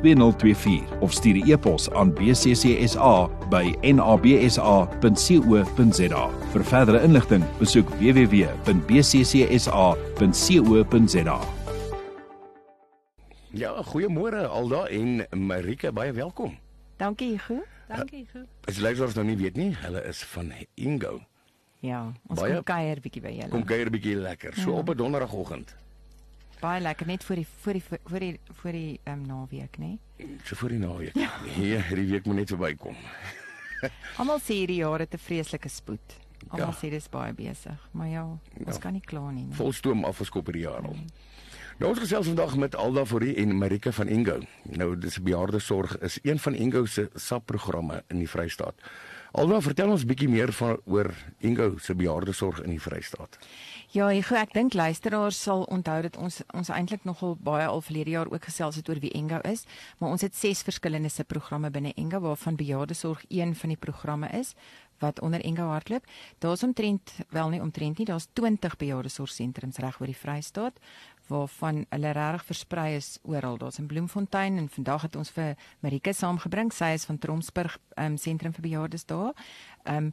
2024 of stuur 'n e-pos aan bccsa by nabsa.co.za. Vir verdere inligting, besoek www.bccsa.co.za. Ja, goeiemôre Alda en Marika, baie welkom. Dankie, Hugo. Dankie, Hugo. As jy of nou nie weet nie, hulle is van Ingo. Ja, ons Baie- kom kuier bietjie by julle. Kom kuier bietjie lekker, so Ja. op 'n donderdagoggend. Baie lekker net vir die vir die vir die vir die ehm um, naweek, né? So voor die naweek. Ja, hierdie week moet net verbykom. Almal sê hierdie jaar het 'n vreeslike spoed. Almal Ja. sê dis baie besig, maar ja, ons Ja. kan nie kla nie. nee. Volstoom afgeskop hierdie jaar al. Nou ons gesels vandag met Alda Forrie en Marika van Ingo. Nou dis bejaardesorg is een van Ingo se SAP-programme in die Vrystaat. Alda, vertel ons bietjie meer van oor Ingo se bejaardesorg in die Vrystaat. Ja, Hugo, ek dink luisteraars sal onthou dat ons ons eintlik nogal baie al verlede jaar ook gesels het oor wie Engo is, maar ons het ses verskillende se programme binne Engo waarvan bejaardesorg een van die programme is wat onder Engo hardloop. Daar's omtrent wel nie omtrent nie, daar's 20 bejaardesorgsentrums reg oor die Vrystaat waarvan hulle regtig versprei is oral. Daar's in Bloemfontein en vandag het ons vir Marika saamgebring. Sy is van Tromsburg um, sentrum vir bejaardes daar. Ehm um,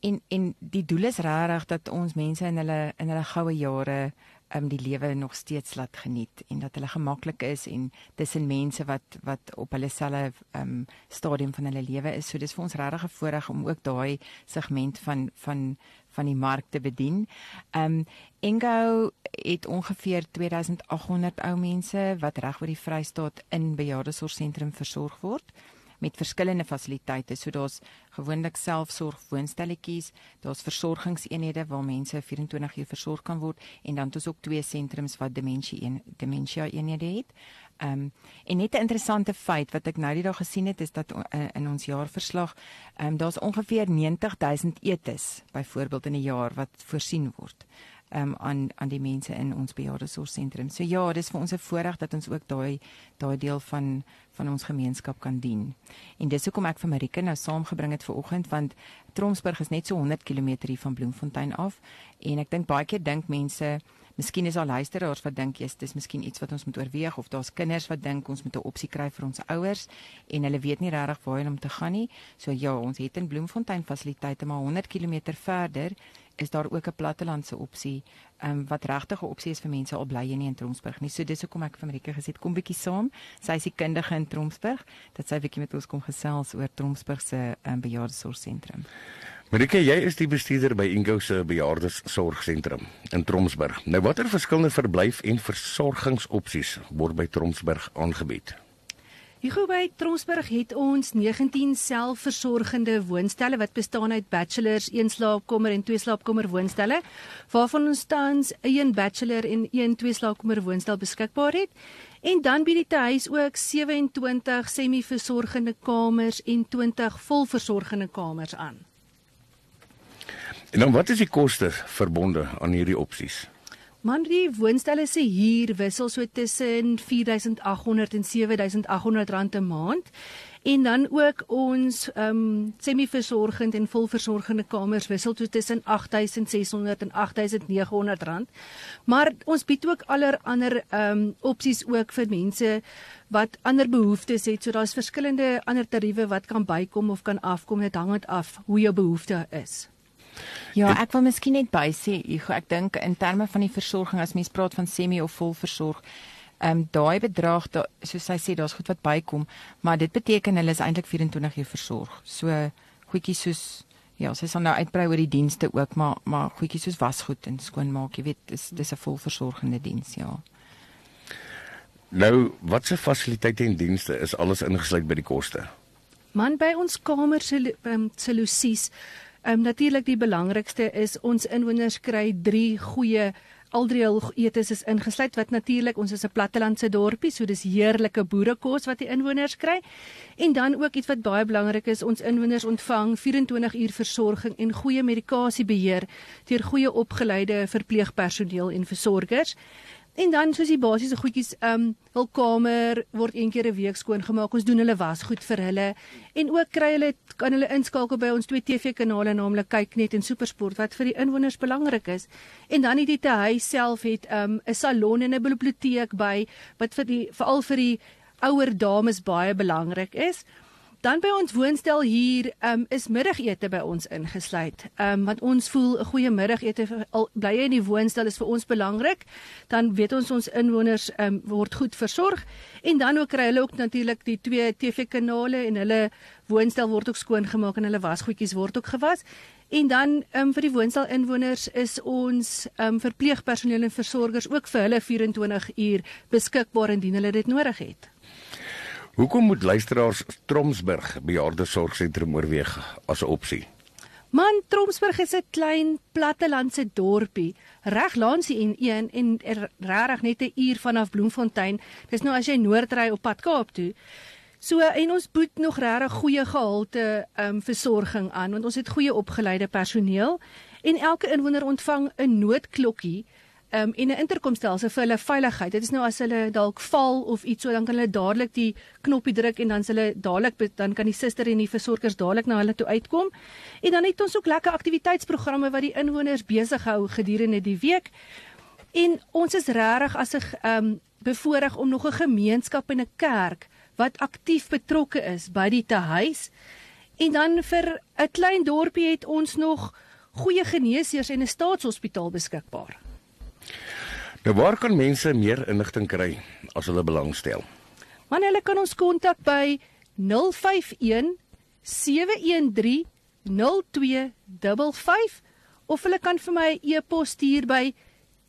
en en die doel is regtig dat ons mense in hulle in hulle goue jare um, die lewe nog steeds laat geniet en dat hulle gemaklik is en tussen mense wat wat op hulle selfe um, stadium van hulle lewe is. So dis vir ons regtig 'n voorreg om ook daai segment van van van die mark te bedien. Ehm um, Engo het ongeveer 2800 ou mense wat reg oor die Vrystaat in bejaardesorgsentrum versorg word met verskillende fasiliteite. So daar's gewoonlik selfsorg woonstelletjies, daar's versorgingseenhede waar mense 24 uur versorg kan word en dan het ons ook twee sentrums wat demensie een demensia eenhede het. Ehm um, en net 'n interessante feit wat ek nou die dag gesien het is dat uh, in ons jaarverslag ehm um, daar's ongeveer 90000 etes byvoorbeeld in 'n jaar wat voorsien word um, aan aan die mense in ons bejaardesorgsentrum. So ja, dis vir ons 'n voorreg dat ons ook daai daai deel van van ons gemeenskap kan dien. En dis hoekom ek vir Marika nou saamgebring het vir oggend want Tromsburg is net so 100 km hier van Bloemfontein af en ek dink baie keer dink mense Miskien is daar luisteraars wat dink jy's dis miskien iets wat ons moet oorweeg of daar's kinders wat dink ons moet 'n opsie kry vir ons ouers en hulle weet nie regtig waarheen om te gaan nie. So ja, ons het in Bloemfontein fasiliteite maar 100 km verder is daar ook 'n plattelandse opsie um, wat regtig 'n opsie is vir mense al bly jy nie in Tromsburg nie. So dis hoekom ek vir Marika gesê het kom bietjie saam. Sy is die kundige in Tromsburg dat sy bietjie met ons kom gesels oor Tromsburg se um, bejaardesorgsentrum. Marika, jy is die bestuurder by Ingo se bejaardesorgsentrum in Tromsburg. Nou watter verskillende verblyf en versorgingsopsies word by Tromsburg aangebied? Hugo by Tromsburg het ons 19 selfversorgende woonstelle wat bestaan uit bachelors, een slaapkamer en twee slaapkamer woonstelle, waarvan ons tans een bachelor en een twee slaapkamer woonstel beskikbaar het. En dan bied die huis ook 27 semi-versorgende kamers en 20 volversorgende kamers aan. En dan wat is die koste verbonde aan hierdie opsies? Man, die woonstelle se huur wissel so tussen 4800 en 7800 rand 'n maand. En dan ook ons ehm um, semi-versorgend en volversorgende kamers wissel so tussen 8600 en 8900 rand. Maar ons bied ook allerlei ehm um, opsies ook vir mense wat ander behoeftes het. So daar's verskillende ander tariewe wat kan bykom of kan afkom. Dit hang net af hoe jou behoefte is. Ja, ek wil miskien net by sê, Hugo, ek dink in terme van die versorging as mens praat van semi of vol versorg, ehm um, daai bedrag, da, soos hy sê, daar's goed wat bykom, maar dit beteken hulle is eintlik 24 uur versorg. So goedjies soos ja, sy sal nou uitbrei oor die dienste ook, maar maar goedjies soos wasgoed en skoonmaak, jy weet, dis dis 'n volversorgende diens, ja. Nou, watse fasiliteite en dienste is alles ingesluit by die koste? Man by ons kamer se um, solusies. Ehm um, natuurlik die belangrikste is ons inwoners kry 3 goeie al drie hul etes is ingesluit wat natuurlik ons is 'n plattelandse dorpie, so dis heerlike boerekos wat die inwoners kry. En dan ook iets wat baie belangrik is, ons inwoners ontvang 24 uur versorging en goeie medikasiebeheer deur goeie opgeleide verpleegpersoneel en versorgers. En dan soos die basiese goedjies, ehm um, hul kamer word een keer 'n week skoon gemaak. Ons doen hulle wasgoed vir hulle en ook kry hulle kan hulle inskakel by ons twee TV-kanale naamlik Kyknet en Supersport wat vir die inwoners belangrik is. En dan het dit 'n huis self het ehm, 'n um, salon en 'n biblioteek by wat vir die veral vir die ouer dames baie belangrik is. Dan by ons woonstel hier um, is middagete by ons ingesluit. Ehm um, want ons voel 'n goeie middagete al bly in die woonstel is vir ons belangrik. Dan weet ons ons inwoners ehm um, word goed versorg en dan ook kry hulle ook natuurlik die twee TV-kanale en hulle woonstel word ook skoon gemaak en hulle wasgoedjies word ook gewas. En dan um, vir die woonstel inwoners is ons um, verpleegpersoneel en versorgers ook vir hulle 24 uur beskikbaar indien hulle dit nodig het. Hoekom moet luisteraars Tromsburg bejaardesorgsentrum oorweeg as 'n opsie? Man, Tromsburg is 'n klein plattelandse dorpie, reg langs die N1 en er, regtig net 'n uur vanaf Bloemfontein. Dis nou as jy noordry op pad Kaap toe. So en ons boet nog regtig goeie gehalte um versorging aan want ons het goeie opgeleide personeel en elke inwoner ontvang 'n noodklokkie um, en 'n interkomstelsel vir hulle veiligheid. Dit is nou as hulle dalk val of iets so dan kan hulle dadelik die knoppie druk en dan s' hulle dadelik dan kan die suster en die versorgers dadelik na hulle toe uitkom. En dan het ons ook lekker aktiwiteitsprogramme wat die inwoners besig hou gedurende die week. En ons is regtig as 'n um, bevoorreg om nog 'n gemeenskap en 'n kerk wat aktief betrokke is by die tehuis. En dan vir 'n klein dorpie het ons nog goeie geneesheers en 'n staatshospitaal beskikbaar. Nou waar kan mense meer inligting kry as hulle belangstel? Man, hulle kan ons kontak by 051 713 0255 of hulle kan vir my 'n e e-pos stuur by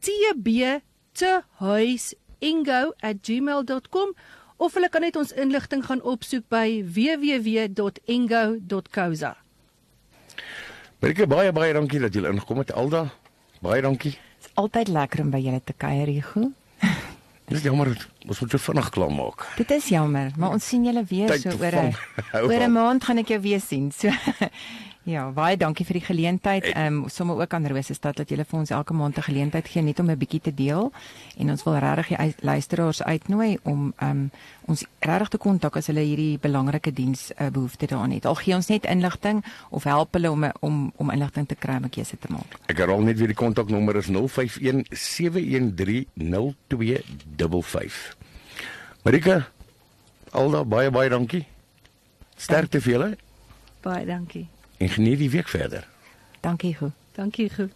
tb@gmail.com of hulle kan net ons inligting gaan opsoek by www.engo.co.za. Baie baie baie dankie dat julle ingekom het Alda. Baie dankie altyd lekker om by julle te kuier, Hugo. Dis jammer, ons moet so vinnig klaar maak. Dit is jammer, maar ons sien julle weer Tijd so oor 'n oor 'n maand gaan ek jou weer sien. So Ja, baie dankie vir die geleentheid. Ehm um, sommer ook aan Rosestad dat julle vir ons elke maand 'n geleentheid gee net om 'n bietjie te deel. En ons wil regtig die luisteraars uitnooi om ehm um, ons regtig te kontak as hulle hierdie belangrike diens uh, behoefte daaraan het. Al gee ons net inligting of help hulle om om om inligting te kry om 'n keuse te maak. Ek herhaal net weer die kontaknommer is 051 713 0255. Marika, alda baie baie dankie. Sterkte vir julle. Baie dankie en geniet die week verder. Dankie goed. Dankie goed.